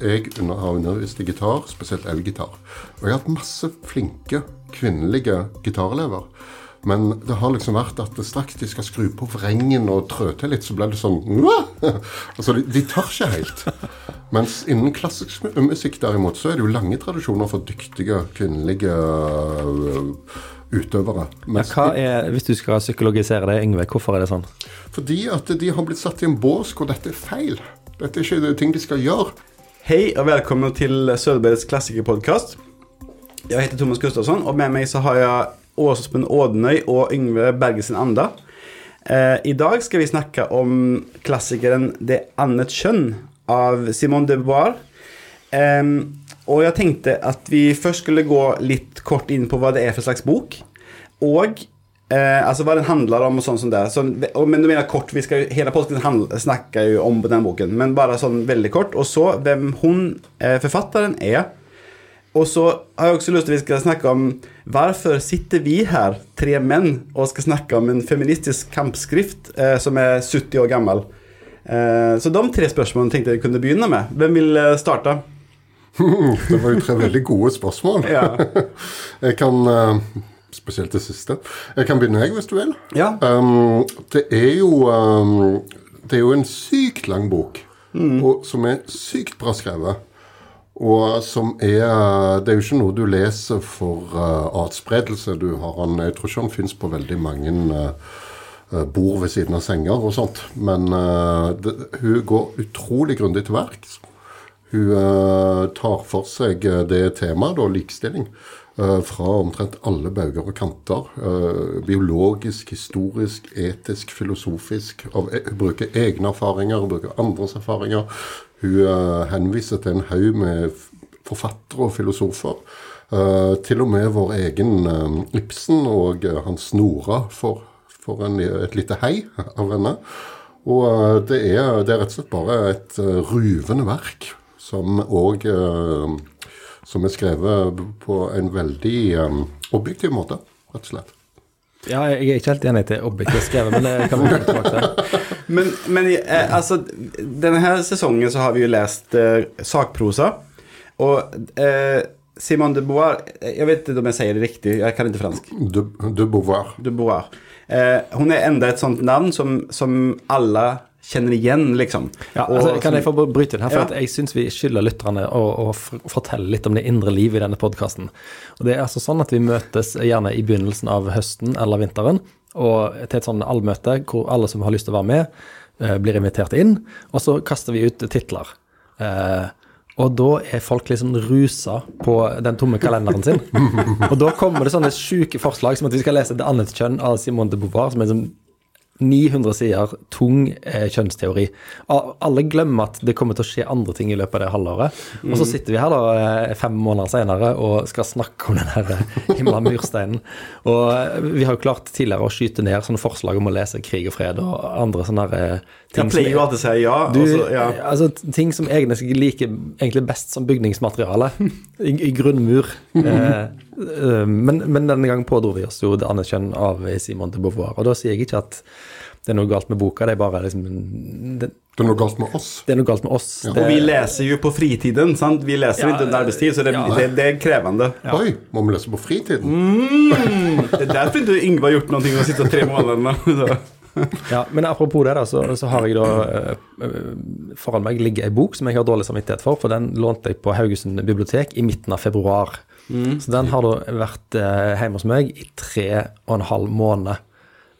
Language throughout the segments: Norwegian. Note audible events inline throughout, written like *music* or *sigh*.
jeg har undervist i gitar, spesielt elgitar. Og jeg har hatt masse flinke kvinnelige gitarelever. Men det har liksom vært at straks de skal skru på vrengen og trø til litt, så blir det sånn Altså, de, de tør ikke helt. Mens innen klassisk musikk derimot, så er det jo lange tradisjoner for dyktige kvinnelige øh, utøvere. Ja, er, hvis du skal psykologisere det, Yngve, hvorfor er det sånn? Fordi at de har blitt satt i en bås hvor dette er feil. Dette er ikke ting de skal gjøre. Hei og velkommen til Sølvbergets klassikerpodkast. Jeg heter Thomas Gustafsson, og med meg så har jeg Åsmund Ådnøy og Yngve Bergesen Anda. Eh, I dag skal vi snakke om klassikeren 'Det annet kjønn' av Simone de Beauvoir. Og jeg tenkte at vi først skulle gå litt kort inn på hva det er for slags bok. Og eh, altså hva den handler om og sånn som det. Så, och, men du mener kort, vi skal, hela podkasten snakker jo om den boken, men bare sånn veldig kort. Og så hvem hun, eh, forfatteren, er. Og så har jeg også lyst til vi skal snakke om hvorfor sitter vi her, tre menn, og skal snakke om en feministisk kampskrift eh, som er 70 år gammel. Eh, så de tre spørsmålene tenkte jeg kunne begynne med. Hvem vil eh, starte? *laughs* det var jo tre veldig gode spørsmål. Ja. *laughs* jeg kan uh, Spesielt det siste. Jeg kan begynne, jeg, hvis du vil. Ja. Um, det er jo um, Det er jo en sykt lang bok, mm. og, som er sykt bra skrevet. Og som er Det er jo ikke noe du leser for uh, atspredelse. Du har han, Jeg tror ikke han fins på veldig mange uh, bord ved siden av senger og sånt. Men uh, det, hun går utrolig grundig til verks. Hun uh, tar for seg det temaet, da, likestilling, uh, fra omtrent alle bauger og kanter. Uh, biologisk, historisk, etisk, filosofisk. Hun bruker egne erfaringer, hun bruker andres erfaringer. Hun henviser til en haug med forfattere og filosofer. Til og med vår egen Ibsen og hans Nora får et lite hei av henne. Og det er, det er, rett og slett bare et ruvende verk som òg Som er skrevet på en veldig um, objektiv måte, rett og slett. Ja, jeg er ikke helt enig til objektivt skrevet, men det kan vi komme tilbake til. *laughs* men, men eh, altså, denne sesongen så har vi jo lest eh, sakprosa. Og eh, Simone de Beauvoir Jeg vet ikke om jeg sier det riktig, jeg kan ikke fransk. De, de Beauvoir. De Beauvoir. Eh, hun er enda et sånt navn som, som alle kjenner igjen, liksom. Ja, altså, og, kan jeg få bryte inn her? For ja. jeg syns vi skylder lytterne å, å, fortelle litt om det indre livet i denne podkasten. Det er altså sånn at vi møtes gjerne i begynnelsen av høsten eller vinteren, og til et sånn allmøte hvor alle som har lyst til å være med, eh, blir invitert inn, og så kaster vi ut titler. Eh, og da er folk liksom rusa på den tomme kalenderen sin. *laughs* og da kommer det sånne sjuke forslag som at vi skal lese 'Det annet kjønn' av Simone de Beauvoir, som er sånn 900 sider tung eh, kjønnsteori. Alle glemmer at det kommer til å skje andre ting i løpet av det halvåret. Mm. Og så sitter vi her da eh, fem måneder senere og skal snakke om den her eh, *laughs* himla mursteinen. Og eh, vi har jo klart tidligere å skyte ned sånne forslag om å lese Krig og fred og andre sånne her, ting Jeg pleier jo alltid å si ja. Du, også, ja. Altså, ting som egentlig liker egentlig best som bygningsmateriale. I, i grunnmur. Eh, *laughs* men, men, denne gangen pådro vi oss jo det andre kjønn av Simon de Beauvoir. Og da sier jeg ikke at det er noe galt med boka. Det er bare liksom det, det er noe galt med oss. Det er noe galt med oss. Ja. Og vi leser jo på fritiden, sant? Vi leser ja, ikke under arbeidstid, så det, ja. det, det er krevende. Oi, må vi lese på fritiden? Mm, det er derfor ikke Yngve har gjort noe og sitter tre måneder. ja, men apropos det, da, så, så har jeg da uh, foran meg ligger ei bok som jeg har dårlig samvittighet for, for den lånte jeg på Haugesund bibliotek i midten av februar. Mm. Så den har da vært eh, hjemme hos meg i tre og en halv måned.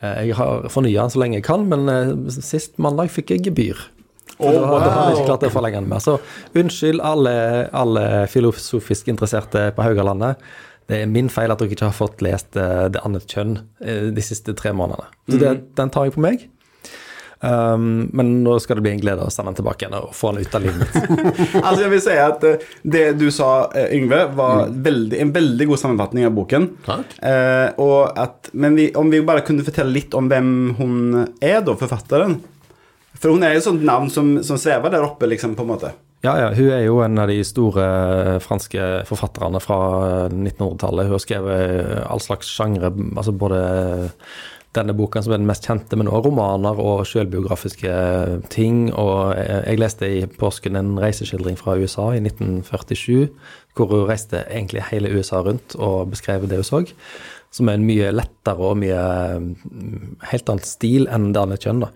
Eh, jeg har fornya den så lenge jeg kan, men eh, sist mandag fikk jeg gebyr. Oh, wow. Da hadde jeg ikke klart å forlenge den mer. Så unnskyld alle, alle filosofisk interesserte på Haugalandet. Det er min feil at dere ikke har fått lest eh, Det annet kjønn de siste tre månedene. Så det, mm. den tar jeg på meg. Um, men nå skal det bli en glede å sende den tilbake igjen og få den ut av livet mitt. *laughs* altså jeg vil si at uh, Det du sa, uh, Yngve, var mm. veldig, en veldig god sammenfatning av boken. Takk. Uh, at, men vi, om vi bare kunne fortelle litt om hvem hun er, da, forfatteren. For hun er jo et sånt navn som, som svever der oppe, liksom, på en måte. Ja, ja, hun er jo en av de store franske forfatterne fra 1900-tallet. Hun har skrevet all slags sjangre, altså både denne boka som er den mest kjente, men også romaner og selvbiografiske ting. Og jeg leste i påsken en reiseskildring fra USA i 1947, hvor hun reiste egentlig hele USA rundt og beskrev det hun så. Som er en mye lettere og mye helt annet stil enn det andre Kjønn. da.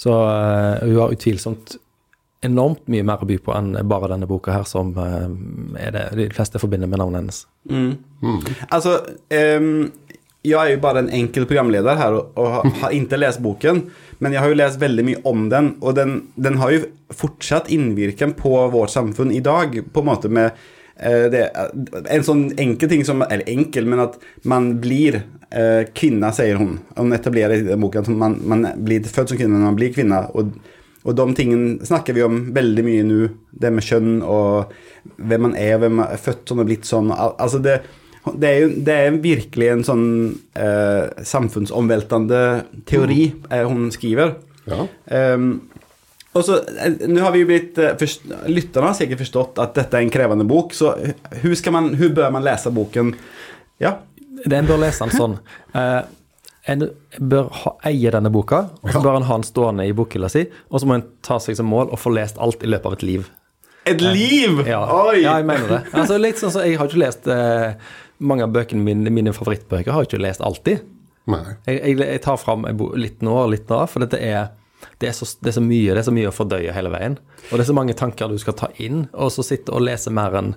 Så uh, hun har utvilsomt enormt mye mer å by på enn bare denne boka her, som uh, er det de fleste forbinder med navnet hennes. Mm. Mm. Altså, um, jeg er jo bare en enkel programleder her og, har, ikke lest boken, men jeg har jo lest veldig mye om den, og den, den har jo fortsatt innvirkning på vårt samfunn i dag, på en måte med uh, det, En sånn enkel ting som Eller enkel, men at man blir eh, kvinne, sier hun. Hun etablerer i den boken at man, man blir født som kvinne, men man blir kvinne. og og de tingene snakker vi om veldig mye nå. Det med kjønn og hvem man er, hvem man er født sånn og blitt sånn. Altså det, det, er jo, det er virkelig en sånn eh, samfunnsomveltende teori eh, hun skriver. Ja. Um, og så, eh, Nå har vi jo blitt eh, forst, Lytterne har sikkert forstått at dette er en krevende bok, så hvordan bør man lese boken? Ja. En bør lese den sånn. Uh, *laughs* en bør ha, eie denne boka, og så bør en ha den stående i bokhylla si, og så må en ta seg som mål å få lest alt i løpet av et liv. Et liv?! Ja, Oi! ja jeg mener det. Altså, litt sånn så Jeg har ikke lest eh, mange av bøkene mine, mine favorittbøker, har jeg ikke lest alltid. Jeg, jeg, jeg tar fram litt nå og litt nå, for dette er det er, så, det er, så, mye det er så mye å fordøye hele veien. Og det er så mange tanker du skal ta inn, og så sitte og lese mer enn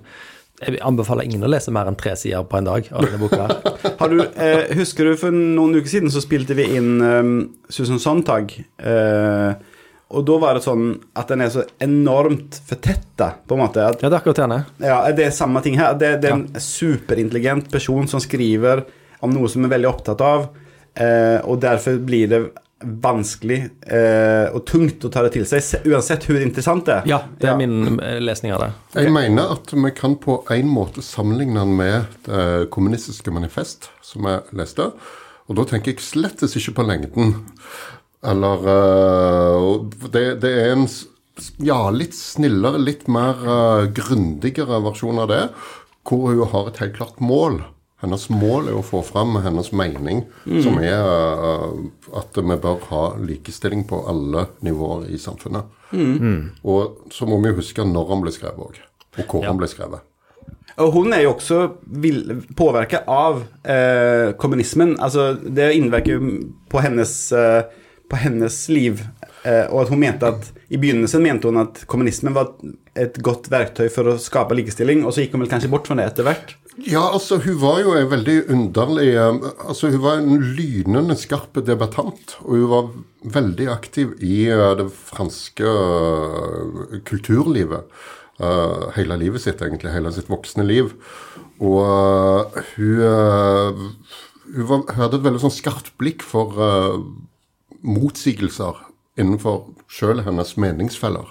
jeg anbefaler ingen å lese mer enn tre sider på en dag av denne boka. *laughs* du, eh, husker du for noen uker siden så spilte vi inn um, Susan Sontag. Eh, og da var det sånn at den er så enormt fortetta, på en måte. At, ja, det er akkurat det. Ja, det er samme ting her. Det, det er en ja. superintelligent person som skriver om noe som er veldig opptatt av, eh, og derfor blir det vanskelig eh, og tungt å ta det til seg, uansett hvor interessant det er. Ja, det er ja. min eh, lesning av det. Jeg okay. mener at vi kan på en måte sammenligne den med Det kommunistiske manifest, som jeg leste. Og da tenker jeg slettes ikke på lengden. Eller uh, det, det, er en ja, litt snillere, litt mer uh, grundigere versjon av det, hvor hun har et helt klart mål. Hennes mål er å få fram hennes mening, mm. som er uh, at vi bør ha likestilling på alle nivåer i samfunnet. Mm. Og så må vi huske når han ble skrevet òg, og hvor ja. han ble skrevet. Og hun er jo også påvirket av eh, kommunismen. Altså, det innvirker jo på hennes, eh, på hennes liv. Eh, og at hun mente at I begynnelsen mente hun at kommunismen var et godt verktøy for å skape likestilling, og så gikk hun vel kanskje bort fra det etter hvert? Ja, altså hun var jo en veldig underlig eh, Altså hun var en lynende skarp debattant. Og hun var veldig aktiv i eh, det franske kulturlivet. Hele livet sitt, egentlig. Hele sitt voksne liv. Og hun, hun, var, hun, hadde et veldig sånn skarpt blikk for motsigelser innenfor sjøl hennes meningsfeller.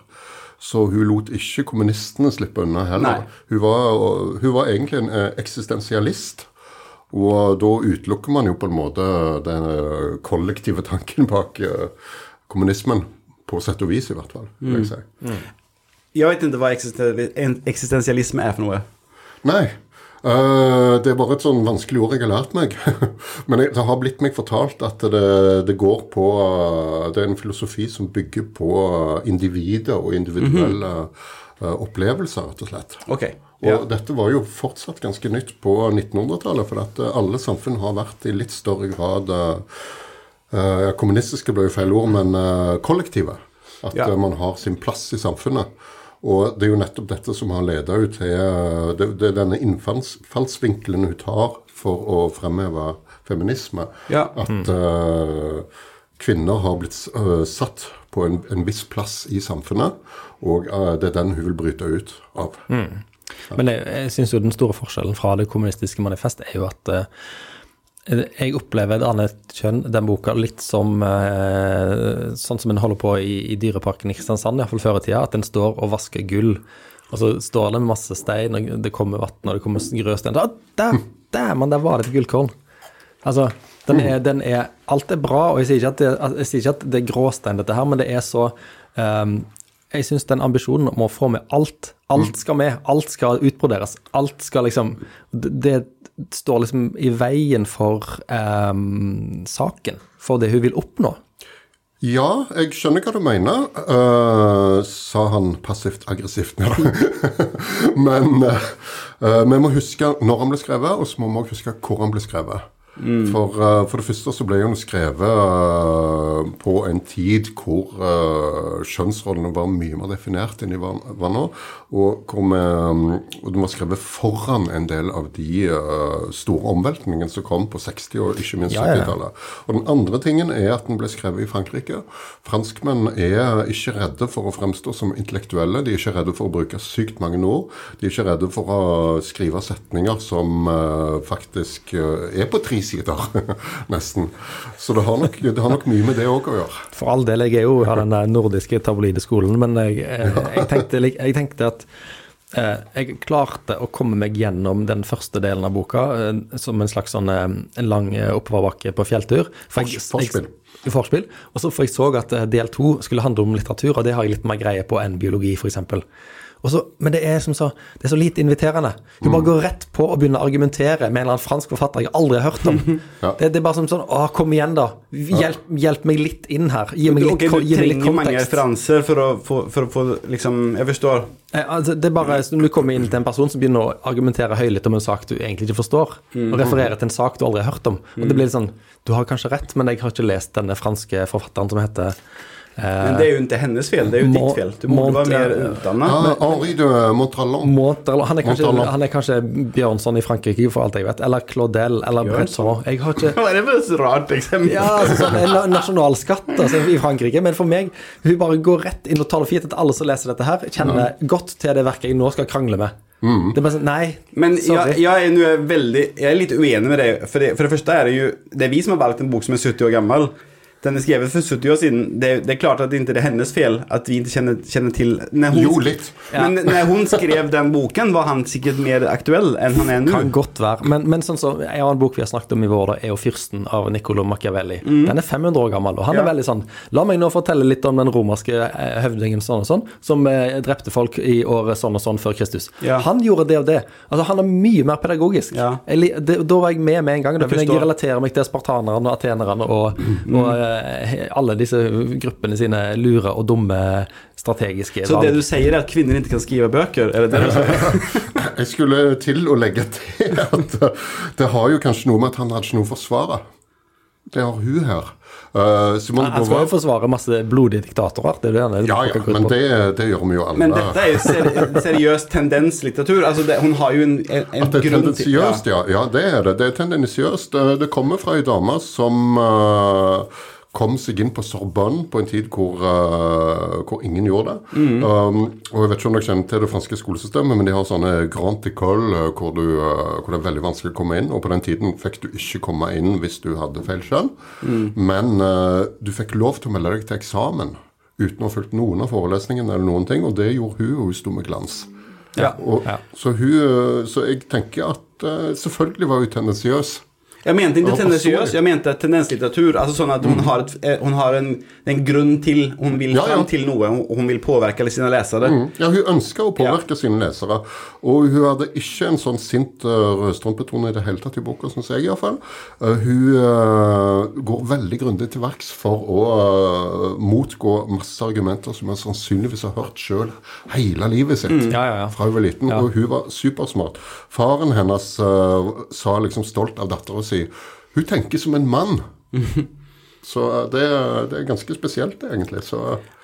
Så hun lot ikke kommunistene slippe unna heller. Hun var, hun var, egentlig en eh, eksistensialist. Og da utelukker man jo på en måte den eh, kollektive tanken bak eh, kommunismen. På sett og vis, i hvert fall. vil Jeg si. Mm. Jeg vet ikke hva eksistensialisme er for noe. Nei. Uh, det er bare et sånn vanskelig ord jeg har lært meg. *laughs* Men det har blitt meg fortalt at det, det går på uh, Det er en filosofi som bygger på uh, individet og individuelle mm -hmm. opplevelser, rett og slett. Okay. Ja. Og dette var jo fortsatt ganske nytt på 1900-tallet, for at alle samfunn har vært i litt større grad uh, Kommunistiske ble jo feil ord, men kollektive. At ja. man har sin plass i samfunnet. Og det er jo nettopp dette som har leda henne til det, det er denne innfallsvinkelen hun tar for å fremheve feminisme. Ja. At uh, kvinner har blitt uh, satt på en, en, viss plass i samfunnet, og uh, det er den hun vil bryte ut av. Mm. Men jeg, jeg syns jo den store forskjellen fra det kommunistiske manifest er jo at jeg opplever et annet kjønn, den boka, litt som eh, sånn som en holder på i, i Dyreparken i Kristiansand, iallfall før i tida, at en står og vasker gull. Og så står det masse stein, og det kommer vann, og det kommer grøstein. Ah, der, der, man, der var det et gullkorn. Altså, den er, den er, Alt er bra, og jeg sier ikke at det, sier ikke at det er gråstein, dette her, men det er så um, jeg syns den ambisjonen om å få med alt Alt skal med, alt skal utbroderes. Alt skal liksom Det, står liksom i veien for um, saken, for det hun vil oppnå. Ja, jeg skjønner hva du mener, uh, sa han passivt aggressivt. *laughs* Men uh, vi må huske når han ble skrevet, og så må vi også huske hvor han ble skrevet. Mm. For, uh, for, det første så ble den skrevet uh, på en tid hvor uh, kjønnsrollene var mye mer definert enn de var, var nå. Og, hvor um, den var skrevet foran en del av de store omveltningene som kom på 60- og ikke minst 70-tallet. Ja, ja. Og den andre tingen er at den ble skrevet i Frankrike. Franskmenn er ikke redde for å fremstå som intellektuelle. De er ikke redde for å bruke sykt mange ord. De er ikke redde for å skrive setninger som faktisk er på tre sider, *laughs* nesten. Så det har, nok, det har nok mye med det òg å gjøre. For all del, jeg er jo av den nordiske tabloideskolen, men jeg, jeg, jeg, tenkte, jeg, tenkte, at eh, jeg klarte å komme meg gjennom den første delen av boka eh, som en slags sånn eh, en lang oppoverbakke på fjelltur. For jeg, forspill. forspill. Og så for jeg så at del to skulle handle om litteratur, og det har jeg litt mer greie på enn biologi, f.eks. Så, men det er, så, det er, så, lite inviterende. Du bare mm. går rett på å begynne å argumentere med en eller annen fransk forfatter jeg aldri har hørt om. *laughs* ja. det, det, er bare som sånn Å, kom igjen, da. Hjelp, hjelp meg litt inn her. Gi meg litt, okay, du trenger mange referanser for å, få liksom Jeg forstår. Eh, altså, det er bare Når du kommer inn til en person som begynner å argumentere høylytt om en sak du egentlig ikke forstår, mm. og refererer til en sak du aldri har hørt om, og det blir litt sånn Du har kanskje rett, men jeg har ikke lest denne franske forfatteren som heter men det er jo ikke hennes fel, det er jo Mont, ditt fel. Du må være mer utdannet. Henri de Montalon. Han, er kanskje, han er kanskje Bjørnson i Frankrike, for alt jeg vet. Eller Claudel, eller Breton. Jeg har ikke *laughs* Hva er det for et rart eksempel? Ja, altså, sånn, en nasjonalskatt altså, i Frankrike. Men for meg, hun bare går rett inn og tar det fint at alle som leser dette her, kjenner ja. godt til det verket jeg nå skal krangle med. Mm. Det er bare sånn, Nei, Men jeg, jeg, er, er veldig, jeg er litt uenig med deg. For det, for det første er det jo Det er vi som har valgt en bok som er 70 år gammel. Den er skrevet for 70 år siden. Det, det, er klart at det ikke er hennes fel at vi ikke kjenner, kjenner til hun, Jo, litt. Ja. Men når hun skrev den boken, var han sikkert mer aktuell enn han er nå. Kan godt være. Men, men sånn så, en annen bok vi har snakket om i vår, da, er jo 'Fyrsten' av Niccolo Machiavelli. Mm. Den er 500 år gammel, og han ja. er veldig sånn La meg nå fortelle litt om den romerske eh, høvdingen sånn og sånn, som eh, drepte folk i året sånn og sånn før Kristus. Ja. Han gjorde det og det. Altså, han er mye mer pedagogisk. Jeg, det, da var jeg med med en gang. Da kunne jeg relatere meg til spartanerne og atenerne og, mm. og eh, alle disse gruppene sine lure og dumme strategiske Så det du sier, er at kvinner ikke kan skrive bøker? Er det det du sier? *laughs* jeg skulle til å legge til at det har jo kanskje noe med at han hadde ikke noe å forsvare. Det har hun her. Uh, Simone Han skal jo forsvare masse blodige diktatorer. Det er det ja, ja, men det, det, gjør vi jo alle. Men dette er jo seri seriøs tendenslitteratur. Altså det, hun har jo en, en, en At det er tendensiøst, ja. ja. Det er det. Det er tendensiøst. Det, det kommer fra ei dame som uh, kom seg inn på Sorbonne på en tid hvor, uh, hvor ingen gjorde det. Mm. Um, og Jeg vet ikke om dere kjenner til det franske skolesystemet, men de har sånne grand école uh, hvor, uh, hvor, det er veldig vanskelig å komme inn. Og på den tiden fikk du ikke komme inn hvis du hadde feil kjønn. Mm. Men du fikk lov til å melde deg til eksamen uten å ha fulgt noen av forelesningene eller noen ting, og det gjorde hun, og hun sto med glans. Ja. Og, ja. Så, hun, så jeg tenker at selvfølgelig var hun tendensiøs. Jeg mente ikke tendensiøs, jeg mente tendenslitteratur. Altså sånn at hun mm. har, et, eh, hun har en, en, grunn til Hun vil ja, frem til noe, og hun vil påvirke sine lesere. Mm. Ja, hun ønsker å påvirke ja. sine lesere. Og hun hadde ikke en sånn sint uh, rødstrømpetone i det hele tatt i boka, syns jeg iallfall. Uh, hun uh, går veldig grundig til verks for å uh, motgå masse argumenter som hun sannsynligvis har hørt sjøl hele livet sitt mm. ja, ja, fra hun var liten. Og hun var supersmart. Faren hennes sa liksom stolt av dattera si si. Hun tenker som en mann. *laughs* Så det, det, er ganske spesielt, egentlig. Så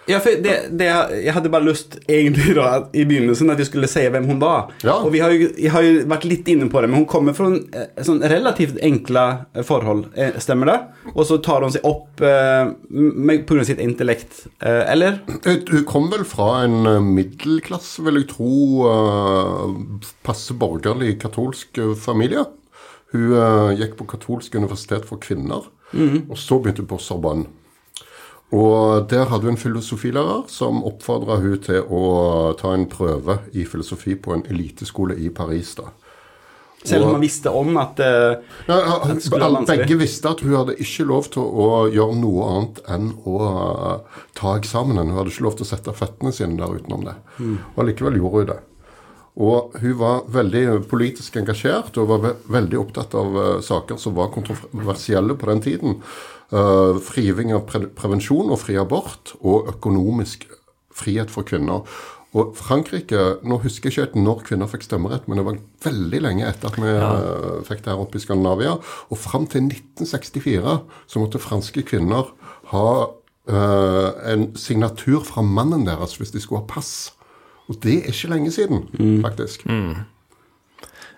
ja, for det, det, Jeg hadde bare lyst egentlig da, i begynnelsen at jeg skulle si hvem hun var. Ja. Og vi har jo, jeg har jo vært litt inne på det, men hun kommer fra en, sånn relativt enkle eh, forhold. Eh, stemmer det? Og så tar hun seg opp eh, pga. sitt intellekt, eh, eller? Hun kom vel fra en middelklasse, vil jeg tro, passe borgerlig katolsk familie. Hun uh, gikk på katolsk universitet for kvinner, mm. og så begynte hun på Sorbonne. Og der hadde hun en filosofilærer som oppfordra hun til å ta en prøve i filosofi på en eliteskole i Paris. da. Selv om man visste om at uh, Ja, At begge visste at hun hadde ikke lov til å gjøre noe annet enn å uh, ta eksamenen. Hun hadde ikke lov til å sette føttene sine der utenom det. Og likevel gjorde hun det. Og hun var veldig politisk engasjert og var veldig opptatt av uh, saker som var kontroversielle på den tiden. Uh, Frigiving av pre prevensjon og fri abort, og økonomisk frihet for kvinner. Og Frankrike Nå husker jeg ikke når kvinner fikk stemmerett, men det var veldig lenge etter at vi ja. fikk det her oppe i Skandinavia. Og fram til 1964 så måtte franske kvinner ha uh, en signatur fra mannen deres hvis de skulle ha pass. Og det er ikke lenge siden, faktisk.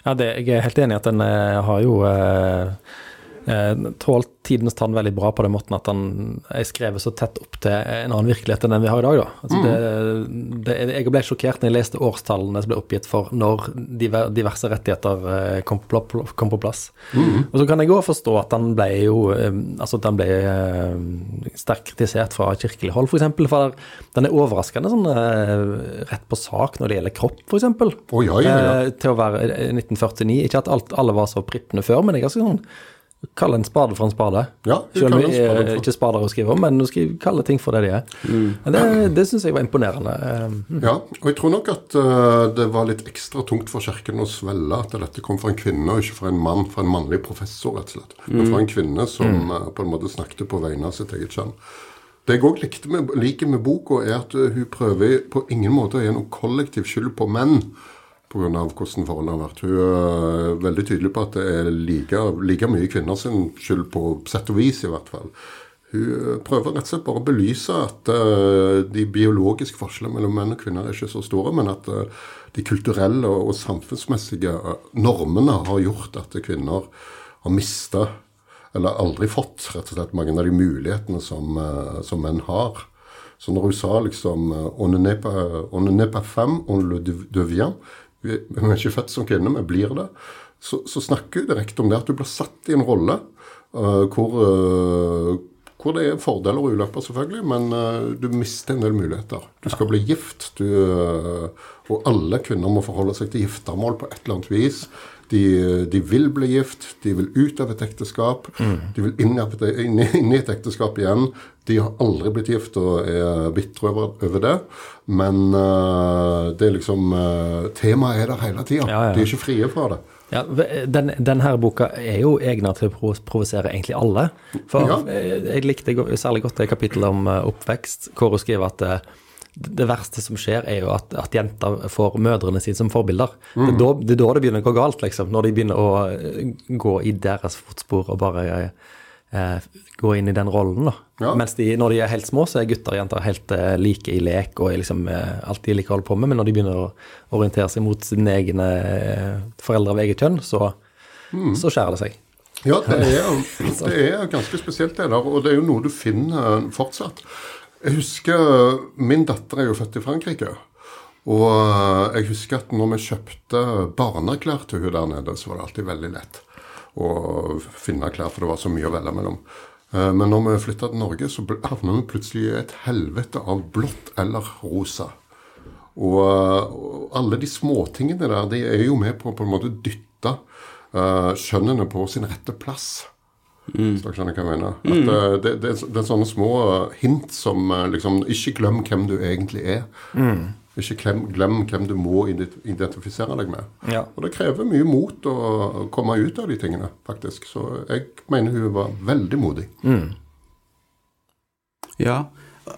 Ja, det, jeg er helt enig i at den eh, har jo eh, tålt tidens tann veldig bra på den måten at han er skrevet så tett opp til en annen virkelighet enn den vi har i dag. Da. Altså det, det, jeg ble sjokkert når jeg leste årstallene som ble oppgitt for når diverse rettigheter eh, kom på, kom på plass. Og så kan jeg òg forstå at den ble jo eh, altså at han ble eh, sterkt kritisert fra kirkelig hold, f.eks. For, eksempel, for den er overraskende sånn eh, rett på sak når det gjelder kropp, f.eks. Oh, ja, ja, ja. Eh, til å være eh, 1949. Ikke at alt, alle var så prippende før, men det er ganske sånn Kall en spade for en spade. Ja, vi Selv om vi er for- ikke spader å skrive om, men å kalle ting for det de er. Men Det, det syns jeg var imponerende. Mm. Ja, og jeg tror nok at uh, det var litt ekstra tungt for kirken å svelle at dette kom fra en kvinne, og ikke fra en mann, fra en mannlig professor, rett og slett. Men fra en kvinne som eh, på en måte snakket på vegne av sitt eget kjønn. Det jeg òg liker med boka, er at eh, hun prøver på ingen måte å gi noe kollektiv skyld på menn pga. hvordan forholdene har vært. Hun er veldig tydelig på at det er like, like mye kvinner sin skyld, på sett og vis i hvert fall. Hun eh, prøver rett og slett bare å belyse at eh, de biologiske forskjellene mellom menn og kvinner er ikke så store, men at eh, de kulturelle og, samfunnsmessige eh, normene har gjort at kvinner har mista, eller aldri fått, rett og slett mange av de mulighetene som, eh, som menn har. Så når hun sa liksom eh, on ne n'est pas femme, on le devient. Vi vi er ikke født som kvinne, vi blir det. Så, så snakker hun direkte om det at du blir satt i en rolle uh, hvor, uh, hvor det er fordeler og ulemper, selvfølgelig, men uh, du mister en del muligheter. Du skal bli gift, du, og alle kvinner må forholde seg til giftermål på et eller annet vis. De, de vil bli gift, de vil ut av et ekteskap, de vil inn, inn, inn i et ekteskap igjen. De har aldri blitt gift og er bitre over, over det. Men uh, det er liksom uh, Temaet er der hele tida. Ja, ja. De er ikke frie fra det. Ja, den, den her boka er jo egnet til å provosere egentlig alle. For Ja. eh, jeg likte særlig godt det kapittelet om oppvekst, hvor hun skriver at det verste som skjer, er jo at, at jenter får mødrene sine som forbilder. Det, er da, det er da det begynner å gå galt, liksom. Når de begynner å eh, gå i deres fotspor og bare eh, gå inn i den rollen, da. Ja. Mens de, når de er helt små, så er gutter og jenter helt eh, like i lek og er liksom eh, alt de liker å holde på med. Men når de begynner å orientere seg mot sine egne eh, foreldre av eget kjønn, så, så skjærer det seg. Ja, det er, det er ganske spesielt det der, og det er jo noe du finner fortsatt. Jeg husker Min datter er jo født i Frankrike. Og jeg husker at når vi kjøpte barneklær til hun der nede, så var det alltid veldig lett å finne klær, for det var så mye å velge mellom. Eh, Men når vi flytta til Norge, så havna vi plutselig i et helvete av blått eller rosa. Og, og alle de småtingene der, de er jo med på å på en måte dytte skjønnene på sin rette plass. Hvis dere skjønner hva jeg mener. At, eh, det, det, er- det er sånne små eh, hint som eh, liksom Ikke glem hvem du egentlig er. Ikke glem, glem hvem du må identifisere deg med. Ja. Og det krever mye mot å komme ut av de tingene, faktisk. Så jeg mener hun var veldig modig. Ja.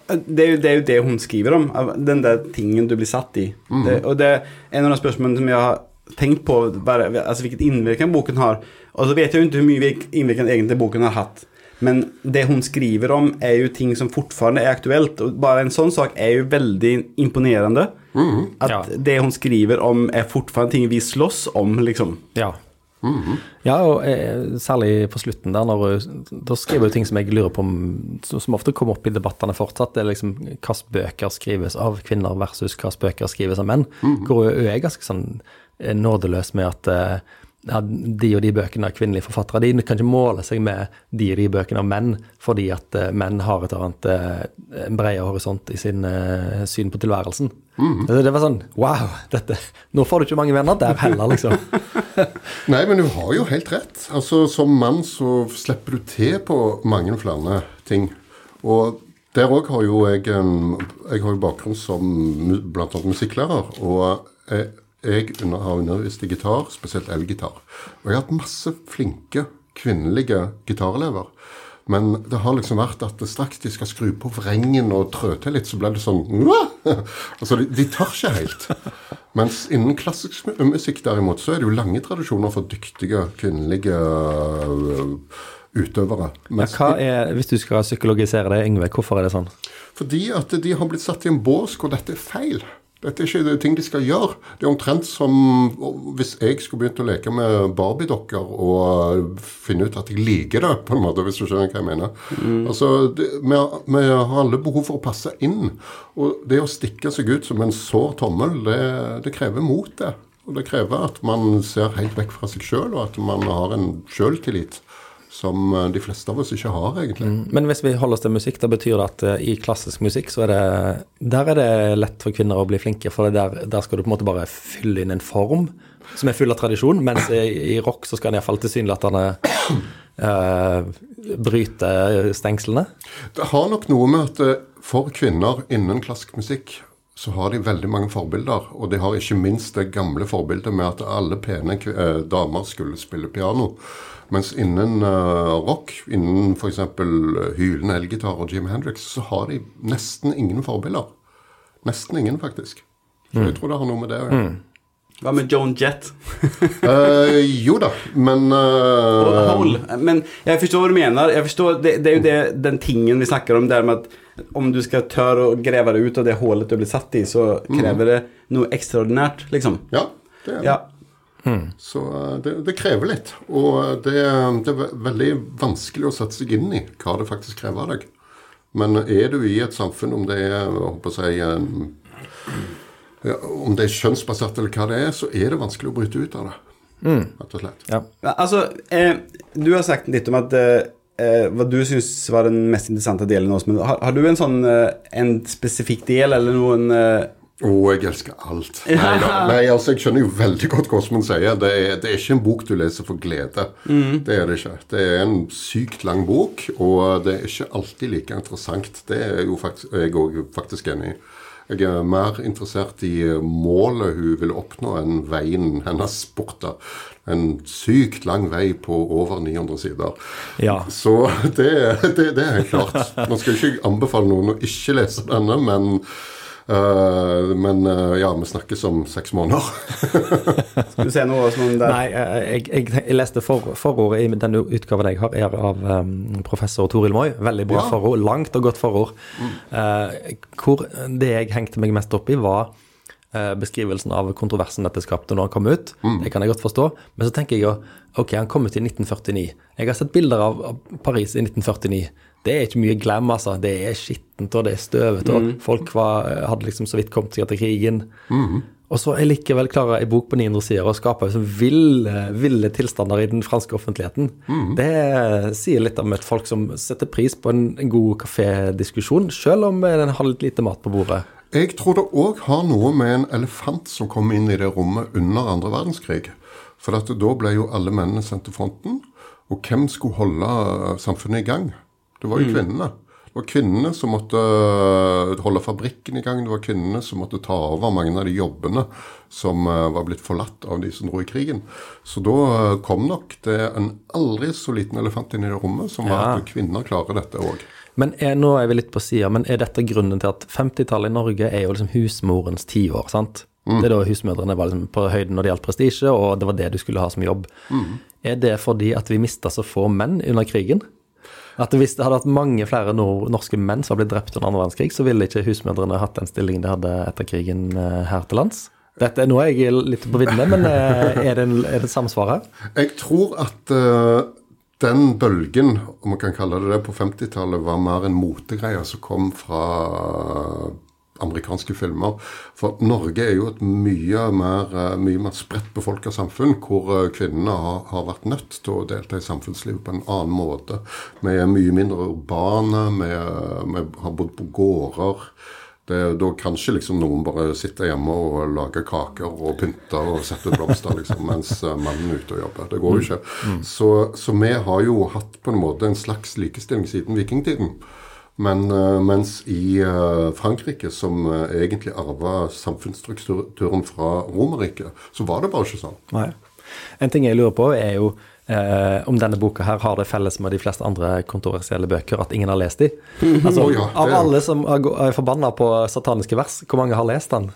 Det er, jo, det er jo det hun skriver om. Den der tingen du blir satt i. Det, og det er en av de spørsmålene som jeg har tenkt på, bare, altså hvilket innvirkning boken har. Og så vet jeg jo ikke hvor mye virk- innvirkning egentlig boken har hatt. Men det hun skriver om, er jo ting som fortfarande er aktuelt. Og bare en sånn sak er jo veldig imponerende. At Ja. det hun skriver om, er fortfarande ting vi slåss om, liksom. Ja. Ja, og eh, særlig på slutten der, når Da skriver hun ting som jeg lurer på om Som ofte kommer opp i debattene fortsatt. Det er liksom hvilke bøker skrives av kvinner versus hvilke bøker skrives av menn. Hvor hun er ganske sånn eh, nådeløs med at eh, ja, de og de bøkene av kvinnelige forfattere de kan ikke måle seg med de og de bøkene av menn, fordi at eh, menn har et annet eh, en bredere horisont i sin eh, syn på tilværelsen. Det, det var sånn Wow! dette, Nå får du ikke mange venner der heller, liksom. *laughs* Nei, men du har jo helt rett. Altså, Som mann så slipper du til på mange flere ting. Og der òg har jo jeg Jeg har jo bakgrunn som bl.a. musikklærer. Og jeg, jeg har undervist i gitar, spesielt elgitar. Og jeg har hatt masse flinke kvinnelige gitarelever. Men det har liksom vært at straks de skal skru på vrengen og trø til litt, så blir det sånn Altså, de, de tar ikke helt. Mens innen klassisk musikk derimot, så er det jo lange tradisjoner for dyktige kvinnelige øh, utøvere. Ja, hva er, hvis du skal psykologisere det, Yngve, hvorfor er det sånn? Fordi at de har blitt satt i en bås hvor dette er feil. Dette er ikke ting de skal gjøre. Det er omtrent som hvis jeg skulle begynt å leke med Barbie-dokker og finne ut at jeg liker det, på en måte, hvis du skjønner hva jeg mener. Mm. Altså, det, vi, vi, har alle behov for å passe inn. Og det å stikke seg ut som en sår tommel, det, det krever mot, det. Og det krever at man ser helt vekk fra seg sjøl, og at man har en sjøltillit som eh, de fleste av oss ikke har, egentlig. Mm. Men hvis vi holder oss til musikk, da betyr det at uh, i klassisk musikk så er det Der er det lett for kvinner å bli flinke, for der, der, skal du på en måte bare fylle inn en form som er full av tradisjon, mens i, i rock så skal en iallfall tilsynelatende uh, bryte stengslene. Det har nok noe med at for kvinner innen klassisk musikk så har de veldig mange forbilder. Og de har ikke minst det gamle forbildet med at alle pene damer skulle spille piano. Mens innen uh, rock, innen f.eks. hylende elgitar og Jim Hendrix, så har de nesten ingen forbilder. Nesten ingen, faktisk. Så mm. jeg tror det har noe med det å gjøre. Mm. Hva med Joan Jett? uh, *laughs* jo da, men uh, Hold. Men jeg forstår hva du mener. Jeg forstår, det, det er jo det, den tingen vi snakker om det med at om du skal tørre å grave deg ut av det hullet du blir satt i, så mm. krever det noe ekstraordinært, liksom. Ja, det er det. Ja. Mm. Så eh, det, det, krever litt. Og det, det, er veldig vanskelig å sette seg inn i hva det faktisk krever av deg. Men er du i et samfunn, om det er si, ja, om det er kjønnsbasert eller hva det er, så er det vanskelig å bryte ut av det. Mm. Rett og slett. Ja. Altså, eh, du har sagt litt om at eh, eh hva du syns var den mest interessante delen av oss. Men har, har du en sånn eh, en spesifikk del, eller noen eh, å, oh, jeg elsker alt. Nei, *laughs* Nei, altså, Jeg skjønner jo veldig godt hva man sier. Det er, det er, ikke en bok du leser for glede. Mm. Det er det ikke. Det er en sykt lang bok, og det er ikke alltid like interessant. Det er jo faktisk, jeg òg faktisk enig i. Jeg er mer interessert i målet hun vil oppnå, enn veien hennes bort der. En sykt lang vei på over 900 sider. Ja. Så det, det, det er helt klart. Nå skal ikke anbefale noen å ikke lese denne, men men uh, ja, vi snakkes om seks måneder. *laughs* Skal du se noe som der? Nei, jeg, jeg, jeg leste for, forordet i denne utgaven jeg har, er av um, professor Toril Moi. Veldig bra ja. forord. Langt og godt forord. Mm. Uh, hvor det jeg hengte meg mest opp i, var beskrivelsen av kontroversen dette skapte når han kom ut. Mm. Det kan jeg godt forstå. Men så tenker jeg jo ok, han kom ut i 1949. Jeg har sett bilder av Paris i 1949 det er ikke mye glam, altså. Det er skittent og det er støvete. Mm. Folk var, hadde liksom så vidt kommet seg etter krigen. Mm. Og så er likevel klarer ei bok på 900 sider å skape ville, ville, tilstander i den franske offentligheten. Mm. Det sier litt om et folk som setter pris på en, en god kafédiskusjon, selv om den har litt lite mat på bordet. Jeg tror det òg har noe med en elefant som kom inn i det rommet under andre verdenskrig. For da ble jo alle mennene sendt til fronten. Og hvem skulle holde samfunnet i gang? Det var jo mm. kvinnene. Det var kvinnene som måtte øh, holde fabrikken i gang. Det var kvinnene som måtte ta over mange av de jobbene som øh, var blitt forlatt av de som dro i krigen. Så da øh, kom nok det en aldri så liten elefant inn i det rommet, som var at kvinner klarer dette òg. Men er, nå er vi litt på sida, men er dette grunnen til at 50-tallet i Norge er jo liksom husmorens tiår, sant? Mm. Det er da husmødrene var liksom på høyden når det gjaldt prestisje, og det var det du skulle ha som jobb. Mm. Er det fordi at vi mista så få menn under krigen? At hvis det hadde hatt mange flere norske menn som har blitt drept under andre verdenskrig, så ville ikke husmødrene hatt den stillingen de hadde etter krigen eh, her til lands? Dette, er jeg litt på viddene, men eh, er det, en, er det samsvar her? Jeg tror at uh, den bølgen, om man kan kalle det det, på 50-tallet var mer en motegreie som kom fra amerikanske filmer. For Norge er jo et mye mer, eh, mye mer spredt befolka samfunn, hvor eh, kvinnene har, har, vært nødt til å delta i samfunnslivet på en annen måte. Vi er mye mindre urbane, vi, vi har bodd på gårder. Det, da kan ikke liksom noen bare sitte hjemme og lage kaker og pynte og sette blomster liksom, *laughs* mens eh, mannen er ute og jobber. Det går jo ikke. Så, så vi har jo hatt på en måte en slags likestilling siden vikingtiden. Men eh, mens i eh, Frankrike, som eh, egentlig arva samfunnsstrukturen fra Romerriket, så var det bare ikke sånn. Nei. En ting jeg lurer på, er jo eh, om denne boka her har det felles med de fleste andre kontroversielle bøker at ingen har lest de. *laughs* Altså, oh, ja, av alle som er er forbanna på sataniske vers, hvor mange har lest den?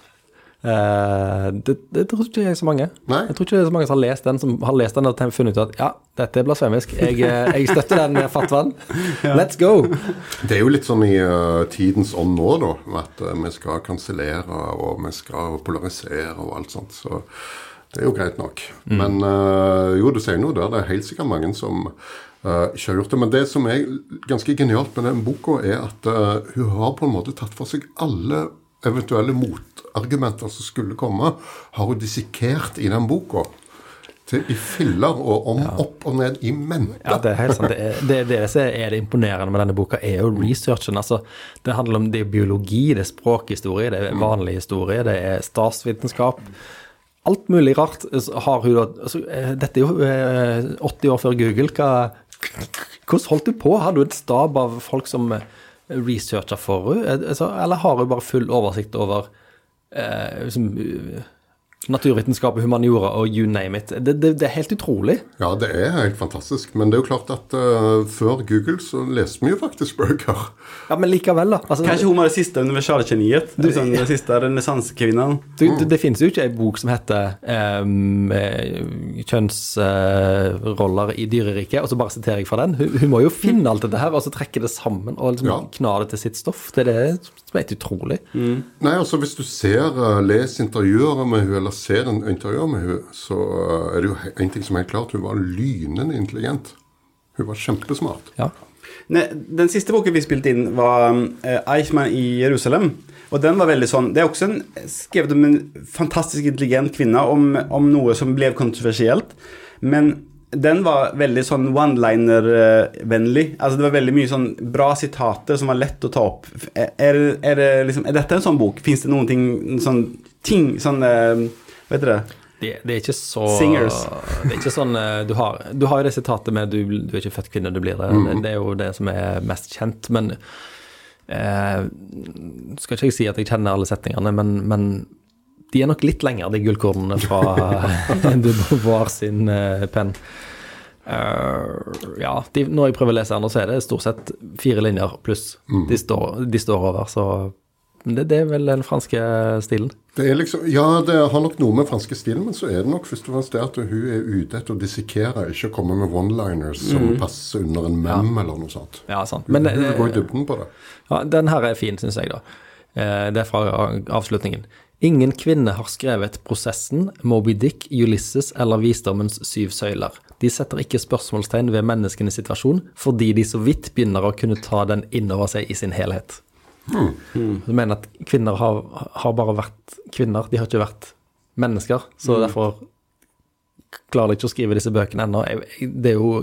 Eh, det, det tror ikke jeg er så mange. Nei. Jeg tror ikke det er så mange som har lest den, som har lest den og funnet ut at ja, dette er blasfemisk. Jeg, eh, jeg støtter den fatwaen. *laughs* Let's go! Det er jo litt sånn i uh, tidens ånd nå, da. At uh, vi skal kansellere og vi skal polarisere og alt sånt. Så det er jo greit nok. Men eh, jo, du sier noe der. Det er helt sikkert mange som ikke har gjort det. Men det som er ganske genialt med den boka, er at hun har på en måte tatt for seg alle eventuelle motargumenter som skulle komme, har hun dissekert i den boka. Til, I filler og om, opp og ned i mente. Ja, det er helt sant. Det, er, det, det som er det imponerende med denne boka, er jo researchen. Altså, det handler om det er biologi, det er språkhistorie, det er vanlig historie, det er statsvitenskap. Alt mulig rart har hun da altså, eh, Dette er jo eh, 80 år før Google. Hva, hvordan holdt du på? Hadde du et stab av folk som eh, researcha for henne? Altså, eller har hun bare full oversikt over eh, liksom, naturvitenskap humaniora og you name it? Det, det, det er helt utrolig. Ja, det er helt fantastisk. Men det er jo klart at uh, før Google så leste vi jo faktisk bøker. Ja, men likevel, da. Altså, Kanskje hun var det siste universalgeniet? Liksom, den siste renessansekvinnen? Du, det, det finnes jo ikke ei bok som heter um, Kjønnsroller i dyreriket, og så bare siterer jeg fra den. Hun, hun må jo finne alt dette her, og så trekke det sammen og liksom Ja. kna det til sitt stoff. Det er det som er helt utrolig. Nei, altså Hvis du ser, uh, leser intervjuer med hun eller ser en intervjuer med henne, så eh, er det jo en ting som er helt klart. Hun var lynende intelligent. Hun var kjempesmart. Ja. Ne, den siste boken vi spilte inn, var eh, Eichmann i Jerusalem. Og den var veldig sånn Det er også en, skrevet om en fantastisk intelligent kvinne, om, om noe som ble kontroversielt. Men den var veldig sånn one-liner-vennlig. Altså Det var veldig mye sånn bra sitater som var lett å ta opp. Er, er, er, det liksom, er dette en sånn bok? Fins det noen ting sånn ting sånn eh, dere det? Det, det er ikke så Singers. Det er ikke sånn eh, Du har, du har det sitatet med du, 'du er ikke født kvinne, du blir det'. det. Det er jo det som er mest kjent. Men eh, Skal ikke jeg si at jeg kjenner alle setningene, men, men de er nok litt lengre, de gullkornene fra *laughs* *laughs* de Beauvoir sin eh, penn. Uh, ja, de, når jeg prøver å lese den, så er det stort sett fire linjer pluss de, står, de står over. Så det, det er vel den franske stilen. Det liksom, ja, det har nok noe med franske stilen, men så er det nok først og fremst det at hun er ute etter å dissekere, ikke komme med one-liners som passer under en mem eller noe sånt. Ja, sant. Hun Men det, vil gå i dybden på det. Ja, den her er fin, syns jeg, da. Eh, Det er fra avslutningen. Ingen kvinne har skrevet 'Prosessen', 'Moby Dick', 'Ulysses' eller 'Visdommens syv søyler'. De setter ikke spørsmålstegn ved menneskenes situasjon, fordi de så vidt begynner å kunne ta den innover seg i sin helhet. Jeg mener at kvinner har, har bare vært kvinner, de har ikke vært mennesker. Så derfor klarer de ikke å skrive disse bøkene ennå. Det er jo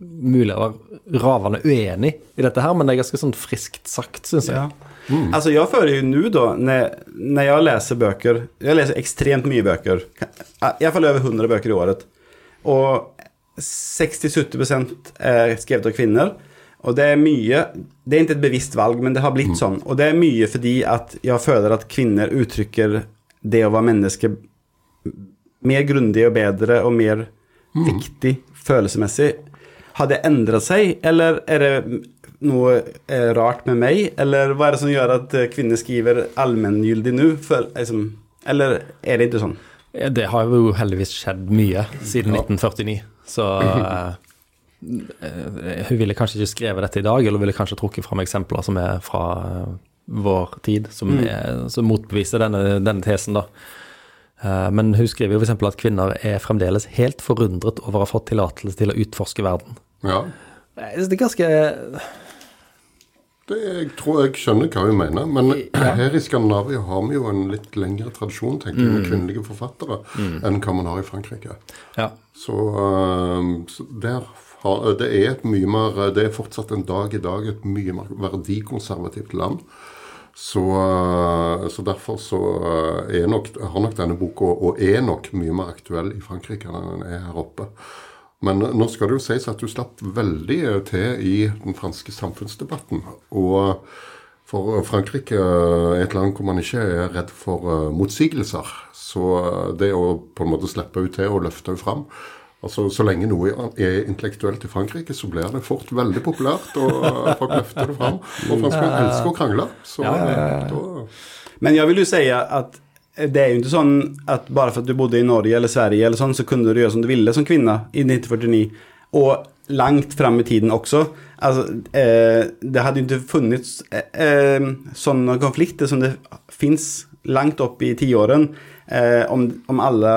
mulig å være ravende uenig i dette her, men det er ganske sånn friskt sagt, syns jeg. Ja. Mm. Altså, jeg føler jo nå, da, når, jag Jeg leser jag läser extremt mycket böcker, i alla fall över 100 bøker i året. Og 60-70% är skrevet av kvinnor. Och det er mye det er ikke et bevisst valg, men det har blitt sånn. Og det er mye fordi at jeg føler at kvinner uttrykker det å være menneske mer grundig og bedre og mer viktig følelsesmessig. Har det endret seg, eller er det noe eh, rart med meg? Eller hva er det som gjør at eh, kvinner skriver allmenngyldig nå? Liksom, eller er det ikke sånn? Det har jo heldigvis skjedd mye siden 1949, så *clears throat* eh, Hun ville kanskje ikke skrevet dette i dag, eller ville kanskje trukket fram eksempler som er fra eh, vår tid, som, er, som motbeviser denne, denne tesen, da. Eh, Men hun skriver jo f.eks. at kvinner er fremdeles helt forundret over å ha fått tillatelse til å utforske verden. Ja. Jeg Det er ganske Det, jeg tror jeg skjønner hva hun mener, men her i Skandinavia har vi jo en litt lengre tradisjon tenker jeg, med kvinnelige forfattere enn hva man har i Frankrike. Ja. Så, så der det er et mye mer Det er fortsatt en dag i dag et mye mer verdikonservativt land. Så, eh, så derfor så eh, er nok, har nok denne boka og er nok mye mer aktuell i Frankrike enn den er her oppe. Men nå skal det jo sies at du slapp veldig til i den franske samfunnsdebatten. Og for Frankrike er et land hvor man ikke er redd for motsigelser. Så det å på en måte slippe henne til og løfte henne fram Altså, Så lenge noe er intellektuelt i Frankrike, så blir det fort veldig populært. Og *laughs* folk løfter det fram. Og franskmenn elsker å krangle. Så, ja, ja, ja. Men jeg vil jo si at det er jo ikke sånn at bare for at du bodde i Norge eller Sverige, eller sånn, så kunne du gjøre som du ville som kvinne i 1949. Og langt fram i tiden også. Altså, eh, det hadde jo ikke funnits eh, eh sånne konflikter som det fins langt opp i tiåren eh, om, om, alle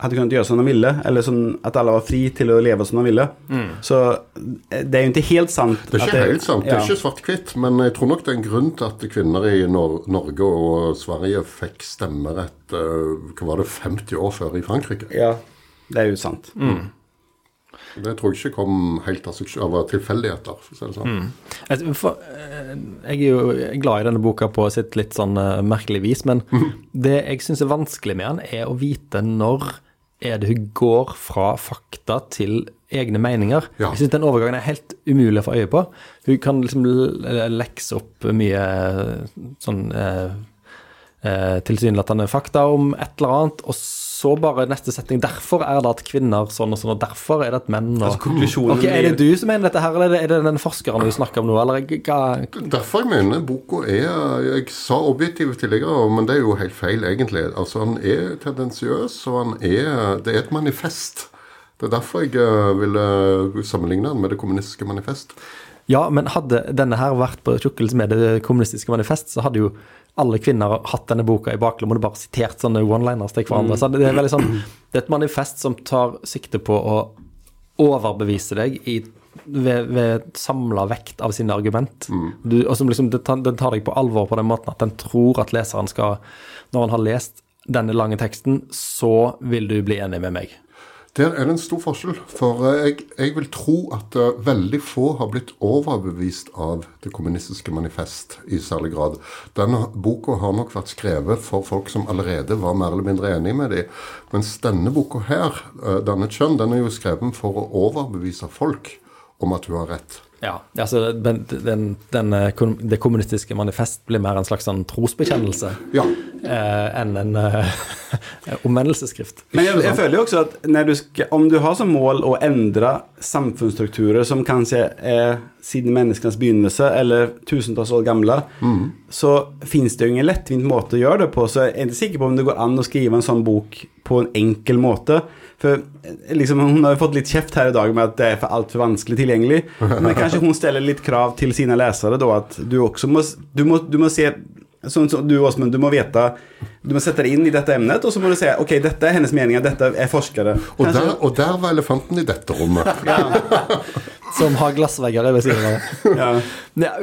hadde kunnet gjøre som de ville, eller sånn at alle var fri til å leve som de ville. Mm. Så eh, det er jo ikke helt sant. Det er ikke helt sant, ja. det er ikke svart-hvitt, men jeg tror nok det er en grunn til at kvinner i Nor Norge og Sverige fikk stemmerett uh, hva var det, 50 år før i Frankrike. Ja, det er jo sant. Mm. Det tror jeg ikke kom helt av, av tilfeldigheter, for å si det sånn. Mm. For, eh, jeg er jo glad i denne boka på sitt litt sånn uh, merkelig vis, men mm. *laughs* det jeg syns er vanskelig med den, er å vite når er det hun går fra fakta til egne meninger. Ja. Jeg syns den overgangen er helt umulig å få øye på. Hun kan liksom lekse opp mye sånn eh, eh, tilsynelatende fakta om et eller annet, og så bare neste setning Derfor er det at kvinner sånn og sånn, og derfor er det at menn og altså, okay, Er det du som mener dette her, eller er det den forskeren du snakker om nå, eller hva Derfor jeg mener boka er Jeg sa objektiv tidligere, men det er jo helt feil, egentlig. Altså, han er tendensiøs, og han er Det er et manifest. Det er derfor jeg eh, ville sammenligne den med Det kommunistiske manifest. Ja, men hadde denne her vært på tjukkelse med Det kommunistiske manifest, så hadde jo alle kvinner hatt denne boka i baklommen og bare sitert sånne one-liners til hverandre. Mm. Så det er veldig sånn Det er et manifest som tar sikte på å overbevise deg i, ved, ved samla vekt av sine argument. Mm. Du, og som liksom, den, den tar deg på alvor på den måten at den tror at leseren skal Når han har lest denne lange teksten, så vil du bli enig med meg. Der er det en stor forskjell. For eh, jeg, jeg vil tro at uh, veldig få har blitt overbevist av Det kommunistiske manifest i særlig grad. Denne boka har nok vært skrevet for folk som allerede var mer eller mindre enige med dem. Mens denne boka her, uh, denne kjønn, den er jo skrevet for å overbevise folk om at hun har rett. Ja, altså den, den, den, eh, Det kommunistiske manifest blir mer en slags sånn trosbekjennelse ja. eh, enn en eh, *laughs* omvendelsesskrift. Men jeg, jeg, føler jo også at du skal, om du har som mål å endre samfunnsstrukturer som kanskje er siden menneskenes begynnelse eller tusentalls år gamle, mm. så fins det jo ingen lettvint måte å gjøre det på. Så jeg er ikke sikker på om det går an å skrive en sånn bok på en enkel måte. For liksom, Hun har jo fått litt kjeft her i dag med at det er for altfor vanskelig tilgjengelig. *laughs* Men kanskje hun stiller litt krav til sine lesere, da, at du også må, du må, du må se Sånn som du, Åsmund, du må vite Du må sette deg inn i dette emnet, og så må du si ok, dette er hennes meninger, dette er forskere. Og der, og der, var elefanten i dette rommet. *laughs* Som har glassvegger ved siden av. Ja.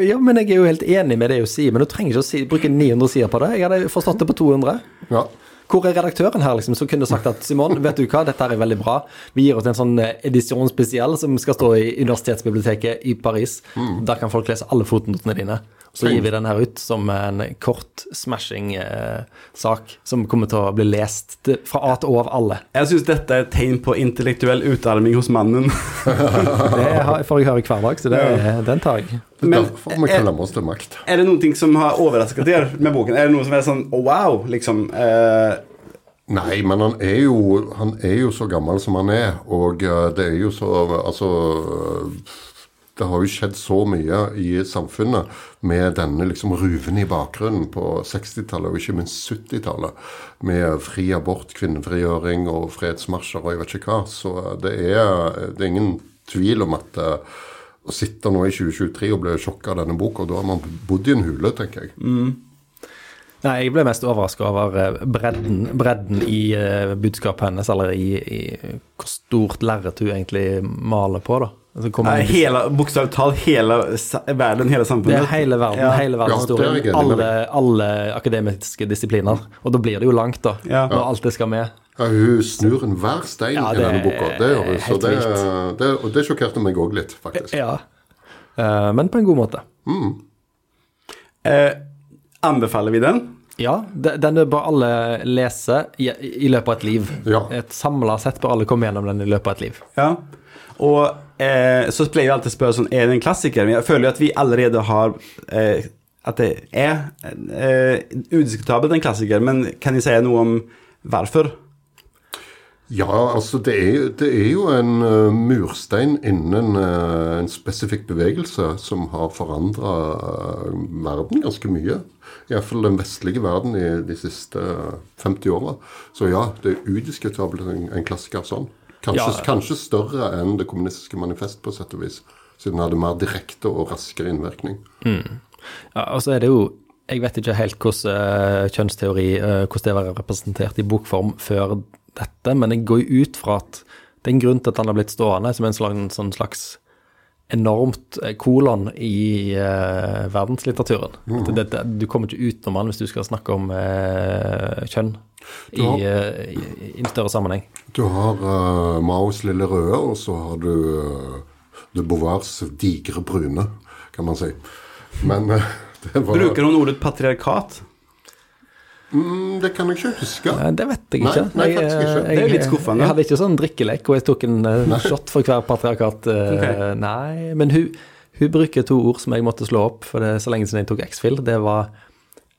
ja. men jeg er jo helt enig med det hun sier, men du trenger ikke å si, bruke 900 sider på det. Jeg hadde forstått det på 200. Ja. Hvor er redaktøren her, liksom, som kunne sagt at Simon, vet du hva, dette her er veldig bra. Vi gir oss en sånn eh, edisjon spesiell som skal stå i Universitetsbiblioteket i Paris. Mm. Der kan folk lese alle fotnotene dine. Så gir vi den her ut som en kort smashing-sak eh, som kommer til å bli lest til, fra A til Å av alle. Jeg syns dette er et tegn på intellektuell utarming hos mannen. *laughs* det får jeg høre hver dag, så det, den tar jeg. Men, Men er. Er det noe som har overrasket dere med boken? Er det noe som er sånn oh, wow, liksom? Eh, Nei, men han er, jo, han er jo så gammel som han er, og uh, det er jo så Altså det har jo skjedd så mye i samfunnet med denne liksom ruven i bakgrunnen på 60-tallet og ikke minst 70-tallet. Med fri abort, kvinnefrigjøring og fredsmarsjer og jeg vet ikke hva. Så det er, det er ingen tvil om at uh, å sitte nå i 2023 og bli sjokka av denne boka, da har man bodd i en hule, tenker jeg. Mm. Nei, jeg ble mest overraska over eh, bredden, bredden i uh, budskapet hennes, eller i, i hvor stort lerret hun egentlig maler på, da. Altså, Nei, hele, Bokstavelig talt hele verden, hele samfunnet. Det er hele verden, ja. hele verdenshistorien. Ja, alle, alle, akademiske disipliner. Og da blir det jo langt, da, ja. når alt det skal med. Ja, Hun snur enhver stein ja, i denne boka. Det gjør hun. Så det, det, og det sjokkerte meg òg litt, faktisk. Ja. Uh, men på en god måte. Mm. Uh, Anbefaler vi den? Ja, de- den bør alle lese i, i løpet av et liv. Ja. Et samla sett bør alle komme gjennom den i løpet av et liv. Ja. Og eh, så pleier jeg alltid å spørre sånn, er det en klassiker? Men jeg føler jo at vi allerede har eh, At det er eh, udiskutabelt en klassiker, men kan jeg si noe om hvorfor? Ja, altså det er, det er jo en uh, murstein innen uh, en spesifikk bevegelse som har forandra verden ganske mye. Iallfall den vestlige verden i de siste 50 åra. Så ja, det er udiskutabelt en, en klassiker sånn. Kanskje, Ja. kanskje større enn Det kommunistiske manifest, på sett og vis. Siden det hadde mer direkte og raskere innvirkning. Ja, og så er det jo Jeg vet ikke helt hvordan eh, kjønnsteori eh, hvordan det var representert i bokform før dette, men jeg går jo ut fra at det er en grunn til at han har blitt stående som en slags, en slags enormt eh, kolon i uh, verdenslitteraturen. At det, det, du kommer ikke utenom han hvis du skal snakke om uh, kjønn i, Ja. eh, i, i en større sammenheng. Du har uh, Maos lille røde, og så har du uh, de Beauvoirs digre brune, kan man si. Men uh, *laughs* det var Bruker hun ordet patriarkat? Mm, det kan jeg ikke huske. Eh, Det vet jeg ikke. nei, Jeg, faktisk ikke. Jeg, Det er litt skuffende. Jeg hadde ikke sånn drikkelek, og jeg tok en nei. shot for hver patriarkat. Okay. Nei, men hun, hun bruker to ord som jeg måtte slå opp, for det er så lenge siden jeg tok X-Fill. Det var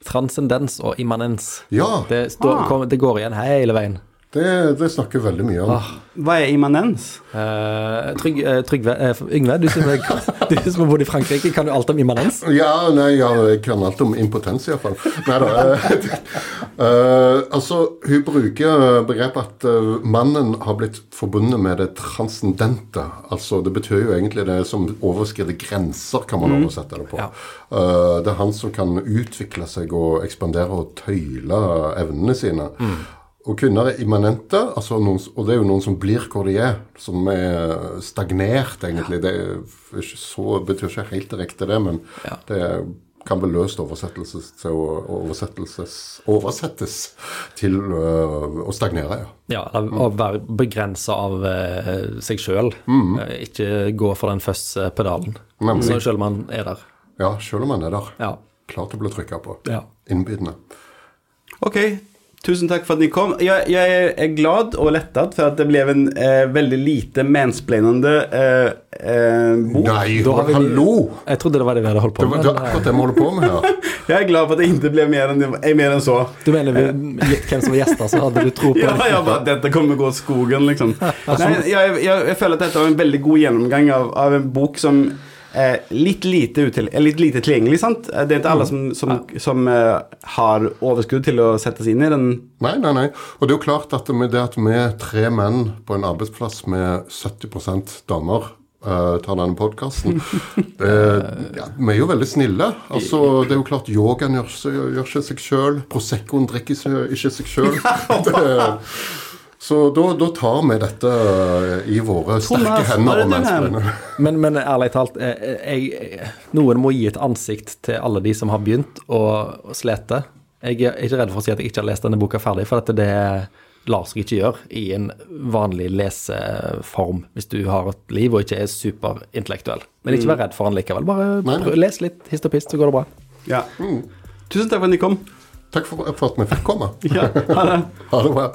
transcendens og immanens. Ja, Det, står, Ah. kom, det går igjen hele veien. Det, det snakker veldig mye om. Hva er immanens? Uh, Trygg, uh, Trygve eh, Yngve, du som, er, *laughs* du som har bodd i Frankrike, kan du alt om immanens? Ja, nei, ja, jeg kan alt om impotens iallfall. Nei da. *laughs* eh, altså, hun bruker begrepet at mannen har blitt forbundet med det transcendente. Altså, det betyr jo egentlig det som overskrider grenser, kan man oversette det på. Ja. Eh, det er han som kan utvikle seg og ekspandere og tøyle evnene sine. Og kvinner er immanente, altså noen, og det er jo noen som blir hvor de er. Som er stagnert, egentlig. Det er ikke så, betyr ikke helt direkte det, men Ja. det kan vel løst oversettes til å til øh, å stagnere, ja. Ja, mm. å være begrensa av eh, seg sjøl. ikke gå for den første pedalen. Nemlig. Så selv om man er der. Ja, selv om man er der. Ja. Klart å bli trykka på. ja. Innbydende. Ok, tusen takk for at ni kom. Jeg, jeg er glad og lettet for at det ble en eh, veldig lite mansplainende eh, eh, bok. Nei, Da har vi- hallo! Jeg trodde det var det vi hadde holdt på Det, var- med. det var men, eh, akkurat det vi holder på med her. *laughs* Jeg er glad for at det ikke ble mer enn, eh, mer enn så. Du mener vi, gitt hvem som var gjester, så hadde du tro på *laughs* Ja, det? jeg bare, dette kommer gå skogen, liksom. *laughs* Nei, jeg, jeg, jeg føler at dette var en veldig god gjennomgang av, av en bok som litt lite, er litt lite tilgjengelig. sant? Det er ikke alle som, som, som eh, har overskudd til å sette seg inn i den. Nei, nei, nei. Og det er jo klart at med det at vi er tre menn på en arbeidsplass med 70% damer Uh, tar denne podkasten *laughs* ja, Vi er jo veldig snille. Altså, Det er jo klart yogaen gjør, gjør ikke seg sjøl. Proseccoen drikker ikke seg sjøl. *laughs* Så da, da tar vi dette i våre Thomas, sterke hender. er og. *laughs* Men, men ærlig talt, eh, jeg, noen må gi et ansikt til alle de som har begynt å, slete. Jeg er ikke redd for å si at jeg ikke har lest denne boka ferdig, for at det lar seg ikke gjøre i en vanlig leseform hvis du har et liv og ikke er superintellektuell. Men ikke vær redd for den likevel. Bare Nei, les litt hist og pist, så går det bra. Ja. Tusen takk for at dere kom. Takk for, for at vi fikk komme. Ja, ha det. *laughs* Ha det bra.